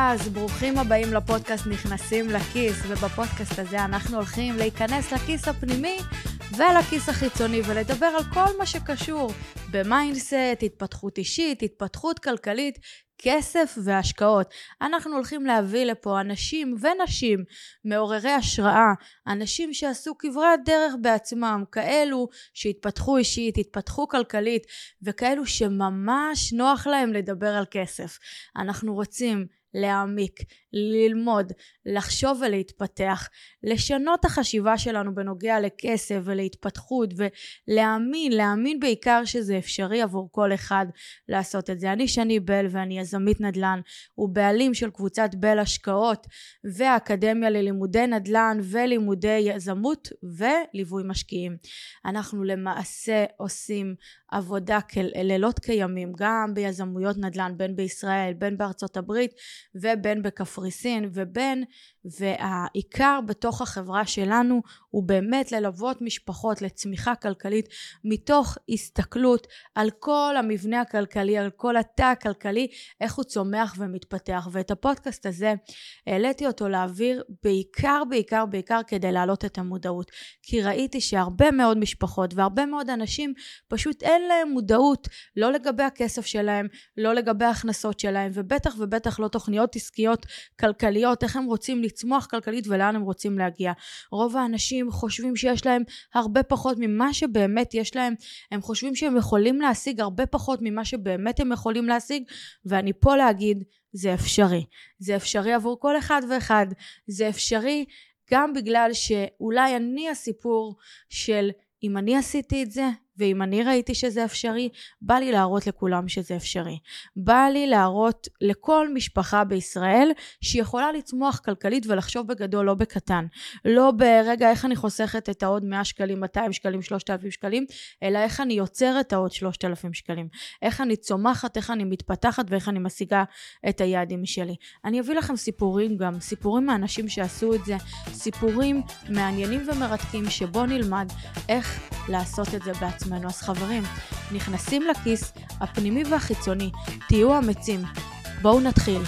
אז ברוכים הבאים לפודקאסט נכנסים לכיס, ובפודקאסט הזה אנחנו הולכים להיכנס לכיס הפנימי ולכיס החיצוני ולדבר על כל מה שקשור ב mindset, התפתחות אישית, התפתחות כלכלית, כסף והשקעות. אנחנו הולכים להביא לפה אנשים ונשים מעוררי השראה, אנשים שעשו כברת דרך בעצמם, כאלו שהתפתחו אישית, התפתחו כלכלית, וכאלו שממש נוח להם לדבר על כסף. אנחנו רוצים להעמיק, ללמוד, לחשוב ולהתפתח, לשנות החשיבה שלנו בנוגע לכסף ולהתפתחות ולהאמין, להאמין בעיקר שזה אפשרי עבור כל אחד לעשות את זה. אני שני בל ואני יזמית נדל"ן ובעלים של קבוצת בל השקעות והאקדמיה ללימודי נדל"ן ולימודי יזמות וליווי משקיעים. אנחנו למעשה עושים עבודה לילות כימים גם ביזמויות נדל"ן בין בישראל בין בארצות הברית ובין בקפריסין ובין והעיקר בתוך החברה שלנו הוא באמת ללוות משפחות לצמיחה כלכלית מתוך הסתכלות על כל המבנה הכלכלי, על כל התא הכלכלי, איך הוא צומח ומתפתח. ואת הפודקאסט הזה העליתי אותו להעביר בעיקר בעיקר בעיקר כדי להעלות את המודעות. כי ראיתי שהרבה מאוד משפחות והרבה מאוד אנשים פשוט אין להם מודעות לא לגבי הכסף שלהם, לא לגבי ההכנסות שלהם, ובטח ובטח לא תוכניות עסקיות כלכליות, איך הם רוצים לצמוח כלכלית ולאן הם רוצים להגיע. רוב האנשים חושבים שיש להם הרבה פחות ממה שבאמת יש להם, הם חושבים שהם יכולים להשיג הרבה פחות ממה שבאמת הם יכולים להשיג, ואני פה להגיד, זה אפשרי. זה אפשרי עבור כל אחד ואחד. זה אפשרי גם בגלל שאולי אני הסיפור של אם אני עשיתי את זה, ואם אני ראיתי שזה אפשרי, בא לי להראות לכולם שזה אפשרי. בא לי להראות לכל משפחה בישראל שהיא יכולה לצמוח כלכלית ולחשוב בגדול, לא בקטן. לא ברגע איך אני חוסכת את העוד 100 שקלים, 200 שקלים, 3,000 שקלים, אלא איך אני יוצרת העוד 3,000 שקלים. איך אני צומחת, איך אני מתפתחת ואיך אני משיגה את היעדים שלי. אני אביא לכם סיפורים גם, סיפורים מאנשים שעשו את זה, סיפורים מעניינים ומרתקים שבו נלמד איך לעשות את זה בעצמם. עצמנו. אז חברים, נכנסים לכיס הפנימי והחיצוני, תהיו אמיצים. בואו נתחיל.